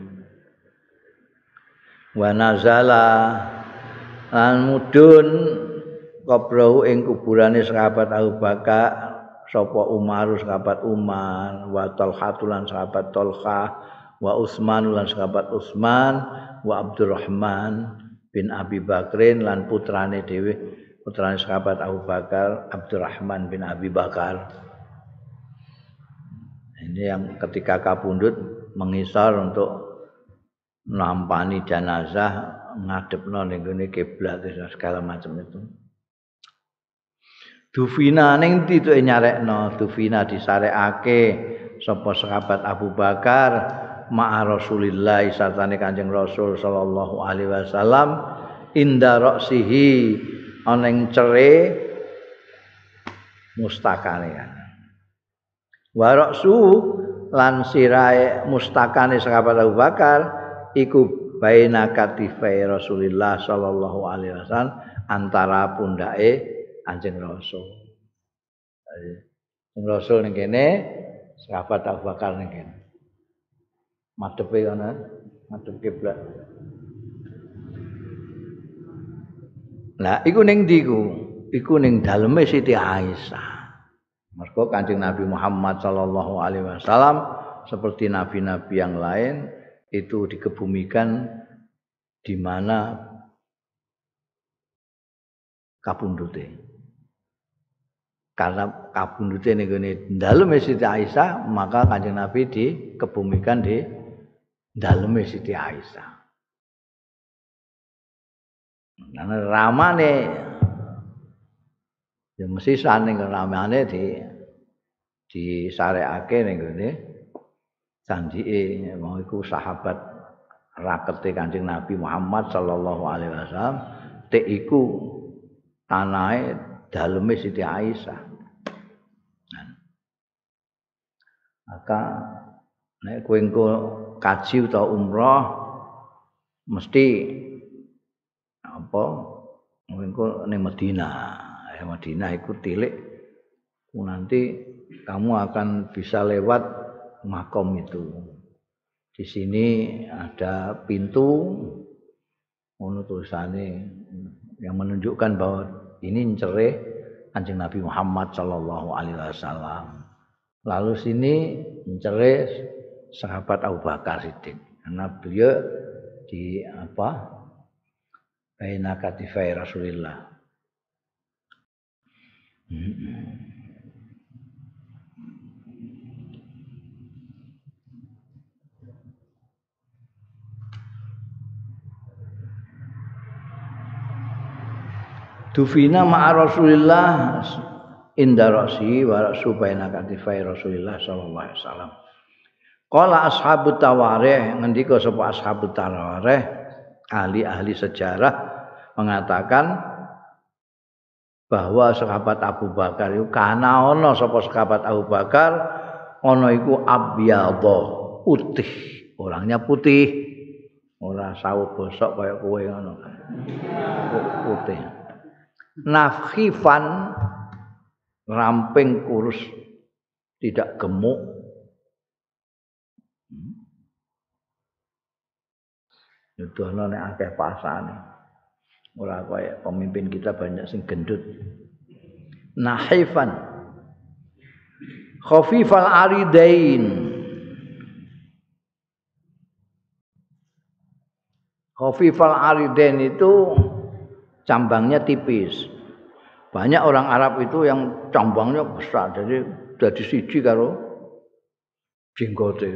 Wa nazala lan mudun qabrau ing kuburane sahabat Abu Bakar sapa Umar sahabat Umar wa Talhatulan sahabat Talha wa Utsman lan sahabat Utsman wa Abdurrahman bin Abi Bakrin lan putrane dhewe putrane sahabat Abu Bakar Abdurrahman bin Abi Bakar. Ini yang ketika kapundut mengisar untuk nampani jenazah ngadepno ning kiblat segala macam itu Dufina ning ndi to nyarekno Dufina disarekake sapa sahabat Abu Bakar ma'a Rasulillah sartane Kanjeng Rasul sallallahu alaihi wasallam inda ra'sihi ana ing cere mustakane kan. Wa ra'su lan sirae mustakane sahabat Abu Bakar iku baina katifai Rasulillah sallallahu alaihi wasallam antara pundake Kanjeng Rasul. Kanjeng Rasul ning kene, sahabat Abu Bakar ning kene. Madepe ana, madhep kiblat. Lah iku ning ndi iku? Iku ning daleme Siti Aisyah. Mergo Kanjeng Nabi Muhammad sallallahu alaihi wasallam seperti nabi-nabi yang lain itu dikebumikan di mana kapundute. Karena kapundute niku dalem Siti Aisyah, maka Kanjeng Nabi dikebumikan di dalem Siti Aisyah. Nah, ramane ya mesti saning ramane di di sareake ning ngene janjike mau iku sahabat rakete Kanjeng Nabi Muhammad sallallahu alaihi wasallam tek iku tanahe daleme Siti Aisyah. Maka nek kowe engko kaji utawa umroh mesti apa engko ning Madinah. Ya Madinah iku tilik nanti kamu akan bisa lewat makom itu. Di sini ada pintu ono tulisane yang menunjukkan bahwa ini cerai Kanjeng Nabi Muhammad sallallahu alaihi wasallam. Lalu sini mencerai sahabat Abu Bakar Siddiq. Karena beliau di apa? Baina katifai Rasulillah. Hmm. Dufina ma'a Rasulillah inda rasi wa subaina katifai Rasulillah sallallahu alaihi wasallam. Qala ashabut tawarih ngendika sapa ashabut tawarih? Ahli-ahli sejarah mengatakan bahwa sahabat Abu Bakar itu kana ana sapa sahabat Abu Bakar ana iku abyadha putih. Orangnya putih. Ora sawo bosok kaya kowe ngono. Putih. Nafkhifan ramping kurus tidak gemuk. Itu ana nek akeh pasane. Ora kaya pemimpin kita banyak sing gendut. Nahifan. Khafifal aridain. Khafifal aridain itu cambangnya tipis. Banyak orang Arab itu yang cambangnya besar, jadi dari siji karo jenggote.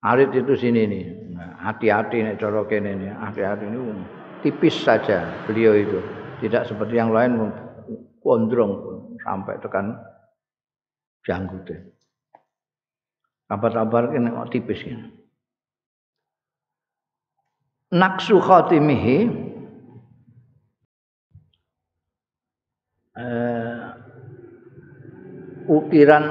Arit itu sini nih. Nah, hati-hati nih cara kene nih, hati-hati ini tipis saja beliau itu. Tidak seperti yang lain gondrong sampai tekan janggut. Kabar-kabar ini tipis ini. naksu khatimihi uh, ukiran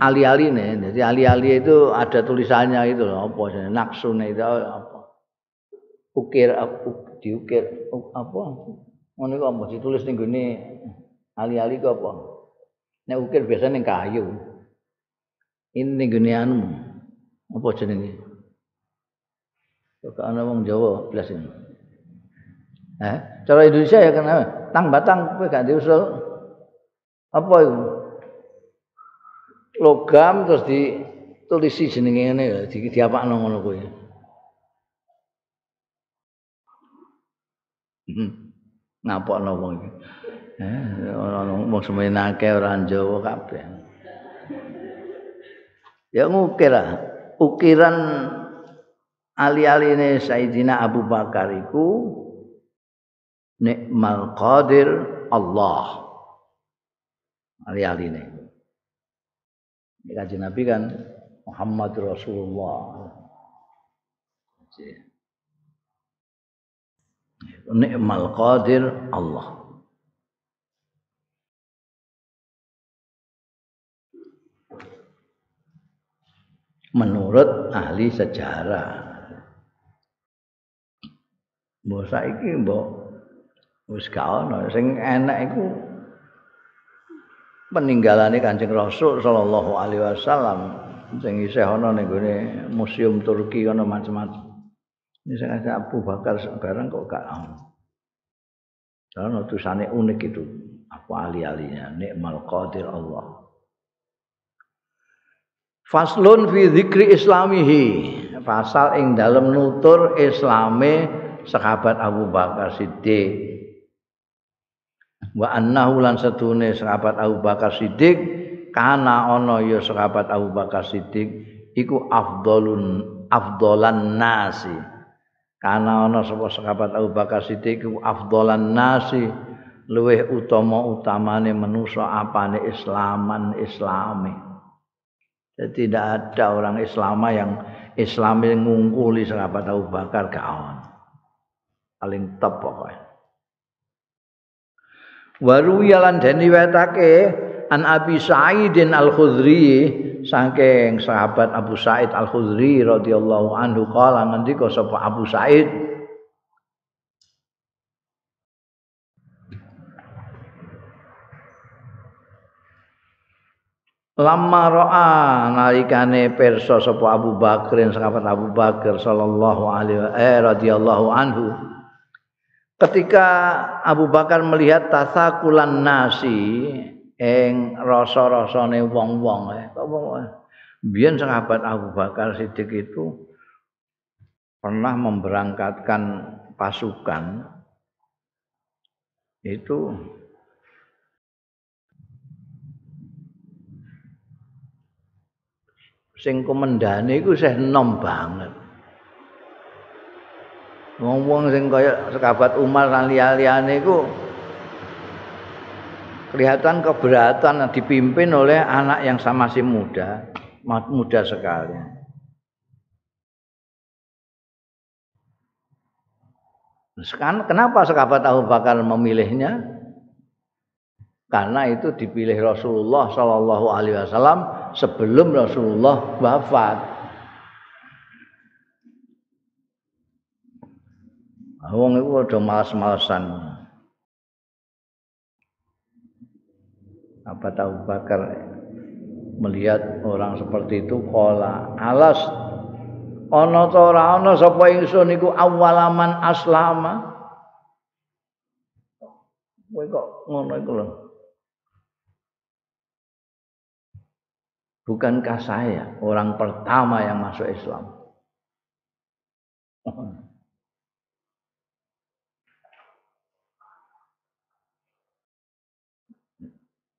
ali-ali nih jadi ali-ali itu ada tulisannya itu apa sih naksune itu apa? Ukir uh, diukir apa? Ngono kok apa? Ditulis ning gone ali-ali kok apa? Nek ukir biasanya ning kayu. Ini gone anu apa jenenge? Kok ana wong Jawa blas ini. Eh, cara Indonesia ya kan tang batang kowe gak diusul. Apa itu? Logam terus ditulisi jenenge ngene ya, di diapakno ngono kuwi. Hmm. Ngapokno wong iki. Eh, ora wong semenake ora Jawa kabeh. Ya ngukir. Ukiran ali-aline Sayyidina Abu Bakar iku nikmal qadir Allah. Ali-aline Kajian Nabi kan Muhammad Rasulullah. Nikmal qadir Allah. Menurut ahli sejarah. Mbok saiki mbok wis gak ana sing enak iku peninggalane Kanjeng Rasul sallallahu alaihi wasallam. Sing isih ana ning museum Turki ana macam-macam. Ini sing Abu Bakar barang kok gak ana Karena tulisannya unik itu. Apa ali-alinya nikmal qadir Allah. Faslun fi dzikri islamihi. Pasal ing dalam nutur islame sahabat Abu Bakar Siddiq wa annahu lan satune sahabat Abu Bakar Siddiq kana ana ya sahabat Abu Bakar Siddiq iku afdalun afdalan nasi. Kana ana sapa sahabat Abu Bakar Siddiq iku afdalan nasi luweh utama utamane manusa apane islaman islami. Jadi tidak ada orang Islam yang Islam yang ngungkuli sahabat Abu Bakar kawan paling top pokoknya waru yalan dan diwetake an Abi Sa'idin Al Khudri saking sahabat Abu Sa'id Al Khudri radhiyallahu anhu kala ngendika sapa Abu Sa'id? Lama ro'a nalikane perso sapa Abu Bakrin sahabat Abu Bakar sallallahu alaihi eh radhiyallahu anhu ketika Abu Bakar melihat tasakulan nasi ing rasa-rasane wong-wong eh biyen sahabat Abu Bakar Siddiq itu pernah memberangkatkan pasukan itu sing komendane iku sih enom banget. Wong-wong sing kaya sekabat Umar lan liya-liyane iku kelihatan keberatan dipimpin oleh anak yang sama si muda, muda sekali. Sekarang kenapa sekabat Abu Bakar memilihnya? Karena itu dipilih Rasulullah Shallallahu Alaihi Wasallam sebelum Rasulullah wafat. Wong itu udah malas-malasan. Apa tahu bakar melihat orang seperti itu kola alas ana ta ora ana sapa ingsun iku awalaman aslama kowe kok ngono iku lho Bukankah saya orang pertama yang masuk Islam?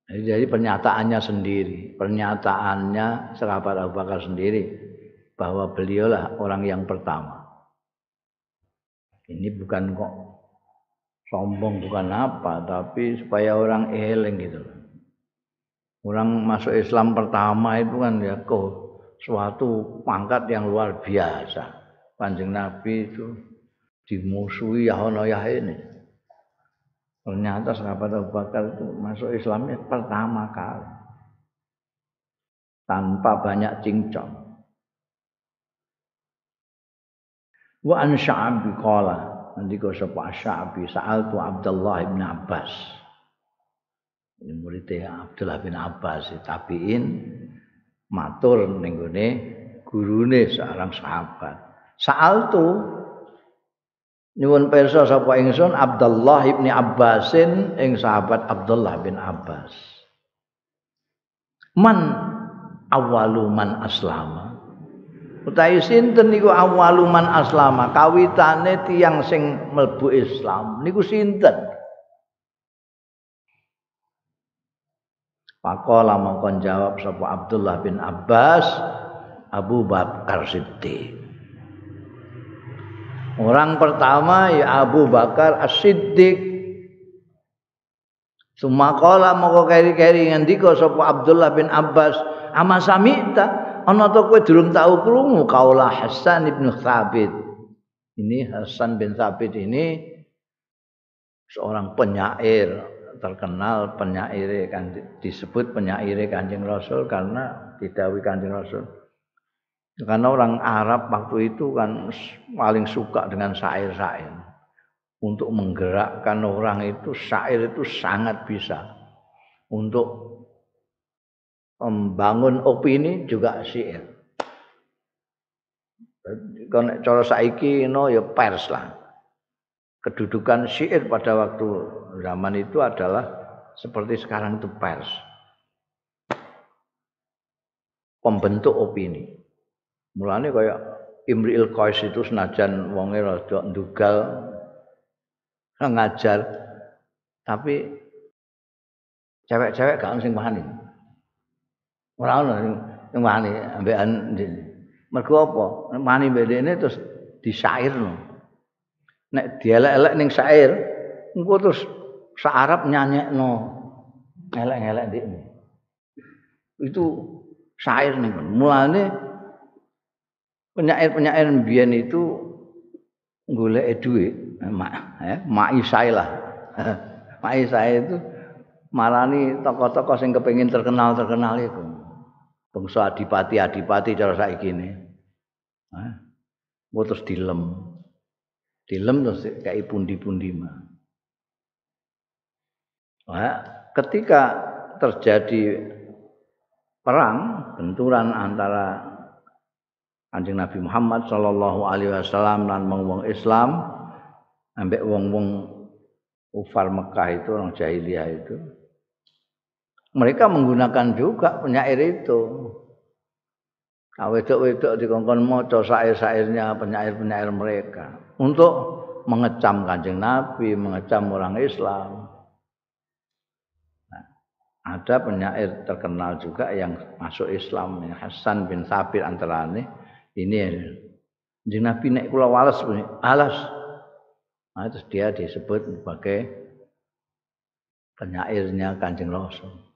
Jadi pernyataannya sendiri, pernyataannya sahabat Abu Bakar sendiri bahwa beliaulah orang yang pertama. Ini bukan kok sombong bukan apa, tapi supaya orang eling gitu Orang masuk Islam pertama itu kan ya kok suatu pangkat yang luar biasa. Panjang Nabi itu dimusuhi ya ya ini. Ternyata sahabat Abu Bakar itu masuk Islamnya pertama kali. Tanpa banyak cincong. Wa an Sya'bi qala nanti kau sapa Sya'bi sa'altu Abdullah bin Abbas ini muridnya Abdullah bin Abbas tabiin matur ning gurune seorang sahabat. Saal tu nyuwun pirsa sapa ingsun Abdullah bin Abbasin ing sahabat Abdullah bin Abbas. Man awalu man aslama. Utawi sinten niku awalu man aslama kawitane tiyang sing mlebu Islam niku sinten? Pakola mongkon jawab sapa Abdullah bin Abbas Abu Bakar Siddiq. Orang pertama ya Abu Bakar As-Siddiq. Sumakola mongko keri-keri ngendika sapa Abdullah bin Abbas, "Ama samita ana to kowe durung tau krungu kaula Hasan bin Thabit." Ini Hasan bin Thabit ini seorang penyair terkenal penyair kan disebut penyair Kanjeng Rasul karena didawi Kanjeng Rasul. Karena orang Arab waktu itu kan paling suka dengan syair-syair. Untuk menggerakkan orang itu syair itu sangat bisa. Untuk membangun opini juga syair. Kalau cara saiki no ya pers lah. Kedudukan syair pada waktu zaman itu adalah seperti sekarang itu pers. Pembentuk opini. Mulanya kayak Imri'il Qais itu senajan wonge rada ndugal ngajar tapi cewek-cewek gak sing wani. Ora ono sing wani ambekan mergo apa? Wani bedene terus disairno. Nek dielek-elek ning syair, engko terus sak Arab nyanyekno elek-elek ndekne. Itu syair nih mulane penyair-penyair mbiyen itu golek duit mak ya mak lah. Mak itu marani tokoh-tokoh sing kepengin terkenal-terkenal itu bangsa adipati-adipati cara saiki ini ha? Terus dilem. Dilem terus kayak pundi-pundi mah Nah, ketika terjadi perang, benturan antara Kanjeng Nabi Muhammad sallallahu alaihi wasallam lan wong-wong Islam ambek wong-wong ufar Mekah itu orang jahiliyah itu mereka menggunakan juga penyair itu Nah, wedok-wedok dikongkon maca syair-syairnya penyair-penyair mereka untuk mengecam Kanjeng Nabi, mengecam orang Islam. ada penyair terkenal juga yang masuk Islam Hasan bin Sabir antara ini ini Jeng Nabi naik kula walas alas. Nah, terus dia disebut sebagai penyairnya Kanjeng Rasul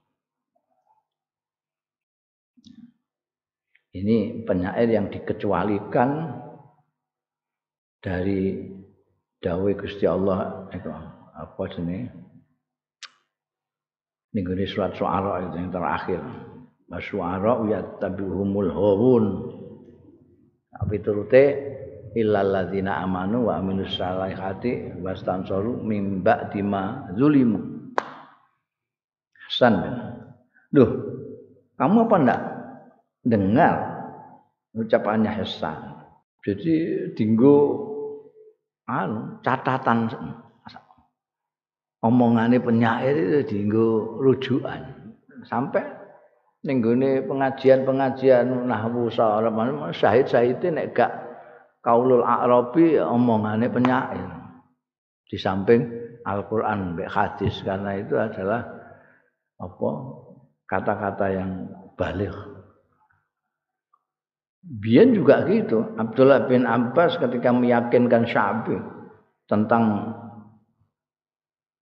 ini penyair yang dikecualikan dari dawai Gusti Allah itu apa jenis ning surat suara itu yang terakhir. Masyuara ya tabihumul hawun tapi turute illal ladzina amanu wa aminus salihati wastansaru mim ba'dima zulimu. Hasan Duh kamu apa ndak dengar? Ucapannya Hasan. Jadi dinggo anu catatan omongane penyair itu dienggo rujukan. Sampai ning pengajian-pengajian nahwu saraf syahid-syahid nek gak kaulul arabi omongane penyair. Di samping Al-Qur'an mbek hadis karena itu adalah apa? Kata-kata yang balik. Bian juga gitu. Abdullah bin Abbas ketika meyakinkan Syabi tentang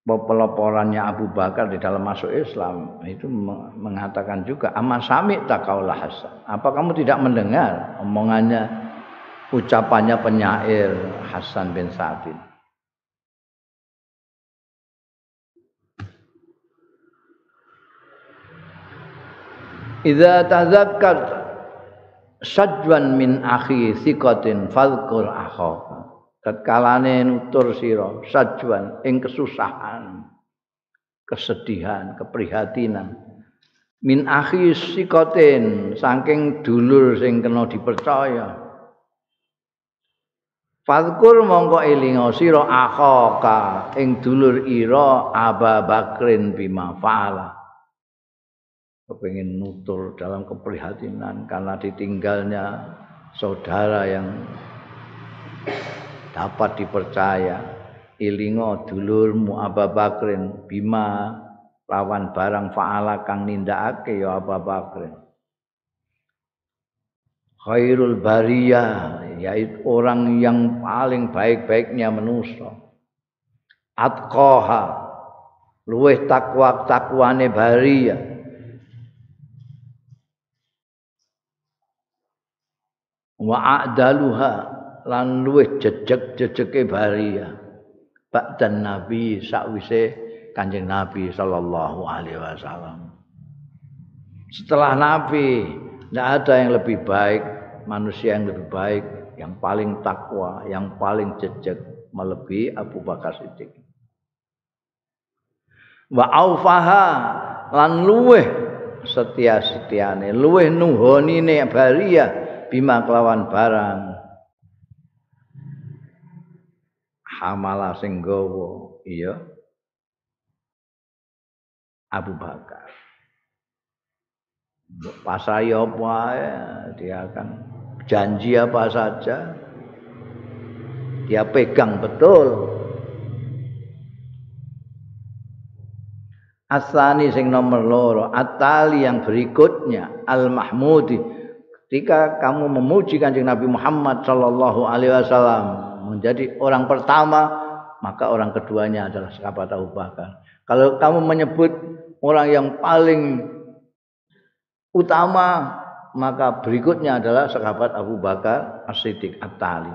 peloporannya Abu Bakar di dalam masuk Islam itu mengatakan juga amas sami takaulah Hasan. Apa kamu tidak mendengar omongannya ucapannya penyair Hasan bin Sabit Idza tazakkar sajwan min akhi thiqatin fadhkur akhaka tatkalane nutur sira sajuan ing kesusahan kesedihan keprihatinan. Min akhi sikoten saking dulur sing kena dipercaya. Fadkur mongko elinga sira akhaka ing dulur ira Aba Bakrin bima fa'ala. Kepengin nutur dalam keprihatinan karena ditinggalnya saudara yang dapat dipercaya. Ilingo dulurmu Abu Bakrin. Bima lawan barang faala kang nindakake ya Abu Bakrin. Khairul bariyah yaitu orang yang paling baik-baiknya manusia atqaha luweh takwa takwane bariyah. Wa a'daluha lan luwih jejeg-jejege baria ba'dan nabi sakwise kanjeng nabi sallallahu alaihi wasallam. Setelah nabi tidak ada yang lebih baik manusia yang lebih baik yang paling takwa yang paling jejeg melebihi Abu Bakar Siddiq. Wa aufaha lan luweh setia-setiane luweh nuhonine baria bima kelawan barang hamala sing iya Abu Bakar. Pasai apa ya, dia akan janji apa saja dia pegang betul. Asani sing nomor loro, atali yang berikutnya al mahmudi. Ketika kamu memuji kanjeng Nabi Muhammad Shallallahu Alaihi Wasallam menjadi orang pertama, maka orang keduanya adalah sahabat Abu Bakar. Kalau kamu menyebut orang yang paling utama, maka berikutnya adalah sahabat Abu Bakar As-Siddiq At-Tali.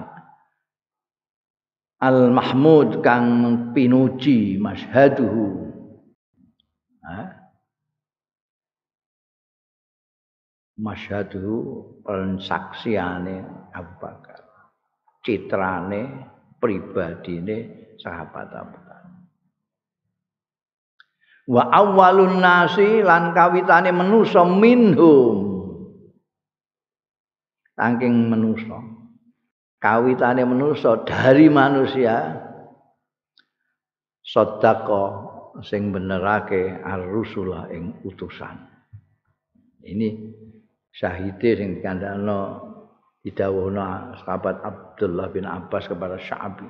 Al-Mahmud kang pinuji mashaduhu. Mashaduhu pensaksiane Abu Bakar. Citrane pribadine sahabat Abu wa awwalun nasi lan kawitane manusa minhum. Saking manusa. Kawitane manusa dari manusia. Sedekah sing benerake ar-rusulah ing utusan. Ini syahide sing dikandakno didhawuhna sahabat Abdullah bin Abbas kepada Sya'bi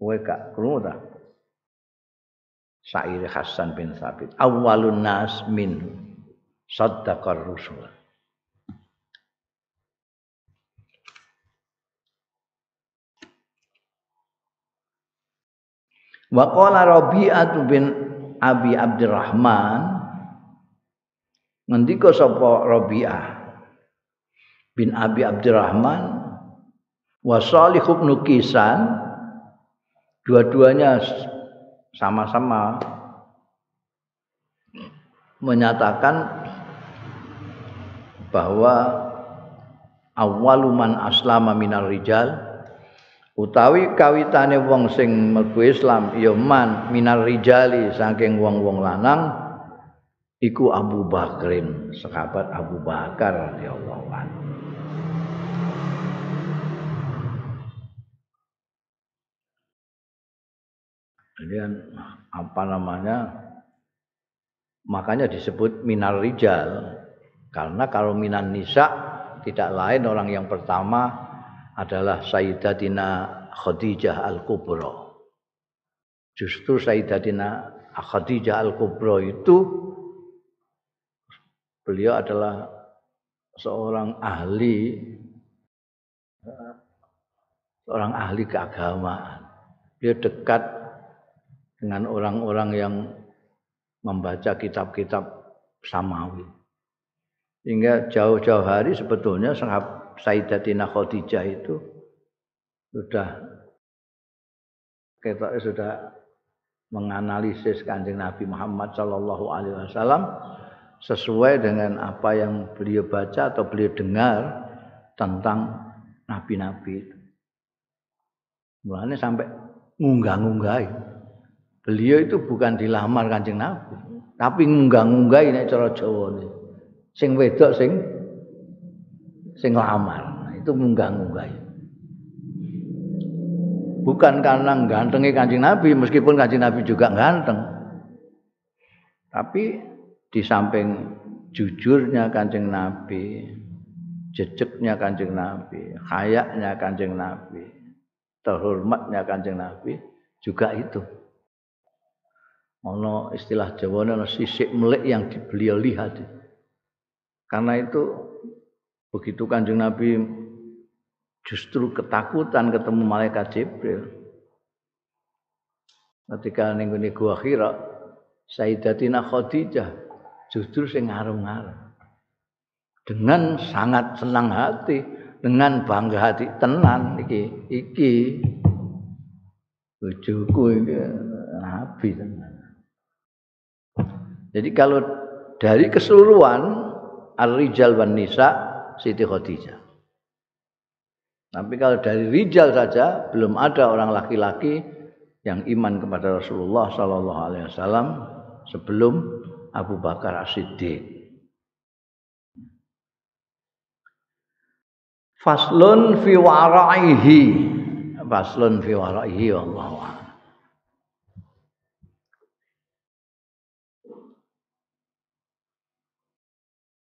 kowe gak krungu ta Sa'ir Hasan bin Thabit. Awalun nas min saddaqar rusul. Wa qala Rabi'ah bin Abi Abdurrahman ngendika sapa Rabi'ah bin Abi Abdurrahman wa Salih bin Kisan. Dua-duanya sama-sama menyatakan bahwa awaluman aslama minar rijal utawi kawitane wong sing mlebu Islam ya man minar rijali saking wong-wong lanang iku Abu Bakrin sahabat Abu Bakar radhiyallahu anhu Kemudian apa namanya? Makanya disebut minar rijal karena kalau minan nisa tidak lain orang yang pertama adalah Sayyidatina Khadijah Al-Kubra. Justru Sayyidatina Khadijah Al-Kubra itu beliau adalah seorang ahli seorang ahli keagamaan. Dia dekat dengan orang-orang yang membaca kitab-kitab samawi. Hingga jauh-jauh hari sebetulnya Sayyidatina Khadijah itu sudah kita sudah menganalisis kanjeng Nabi Muhammad Shallallahu Alaihi Wasallam sesuai dengan apa yang beliau baca atau beliau dengar tentang nabi-nabi itu. Mulanya sampai ngunggah-ngunggah beliau itu bukan dilamar Kanjeng Nabi, tapi ngunggah-ngunggah ini cara ini. Sing wedok sing sing lamar. Nah, itu ngunggah-ngunggah. Bukan karena gantengnya Kanjeng Nabi, meskipun Kanjeng Nabi juga ganteng. Tapi di samping jujurnya Kanjeng Nabi, jejeknya Kanjeng Nabi, hayaknya Kanjeng Nabi, terhormatnya Kanjeng Nabi juga itu ono istilah Jawa ono sisik melik yang beliau lihat. Karena itu begitu Kanjeng Nabi justru ketakutan ketemu malaikat Jibril. Ketika ning gua Hira, Sayyidatina Khadijah justru sing ngarung-ngarung. Dengan sangat senang hati, dengan bangga hati tenan iki iki bojoku iki nabi tenan. Jadi kalau dari keseluruhan Ar-Rijal wan Nisa Siti Khadijah. Tapi kalau dari rijal saja belum ada orang laki-laki yang iman kepada Rasulullah sallallahu alaihi wasallam sebelum Abu Bakar As-Siddiq. Faslun fi wara'ihi. Faslun fi wara'ihi wallahu.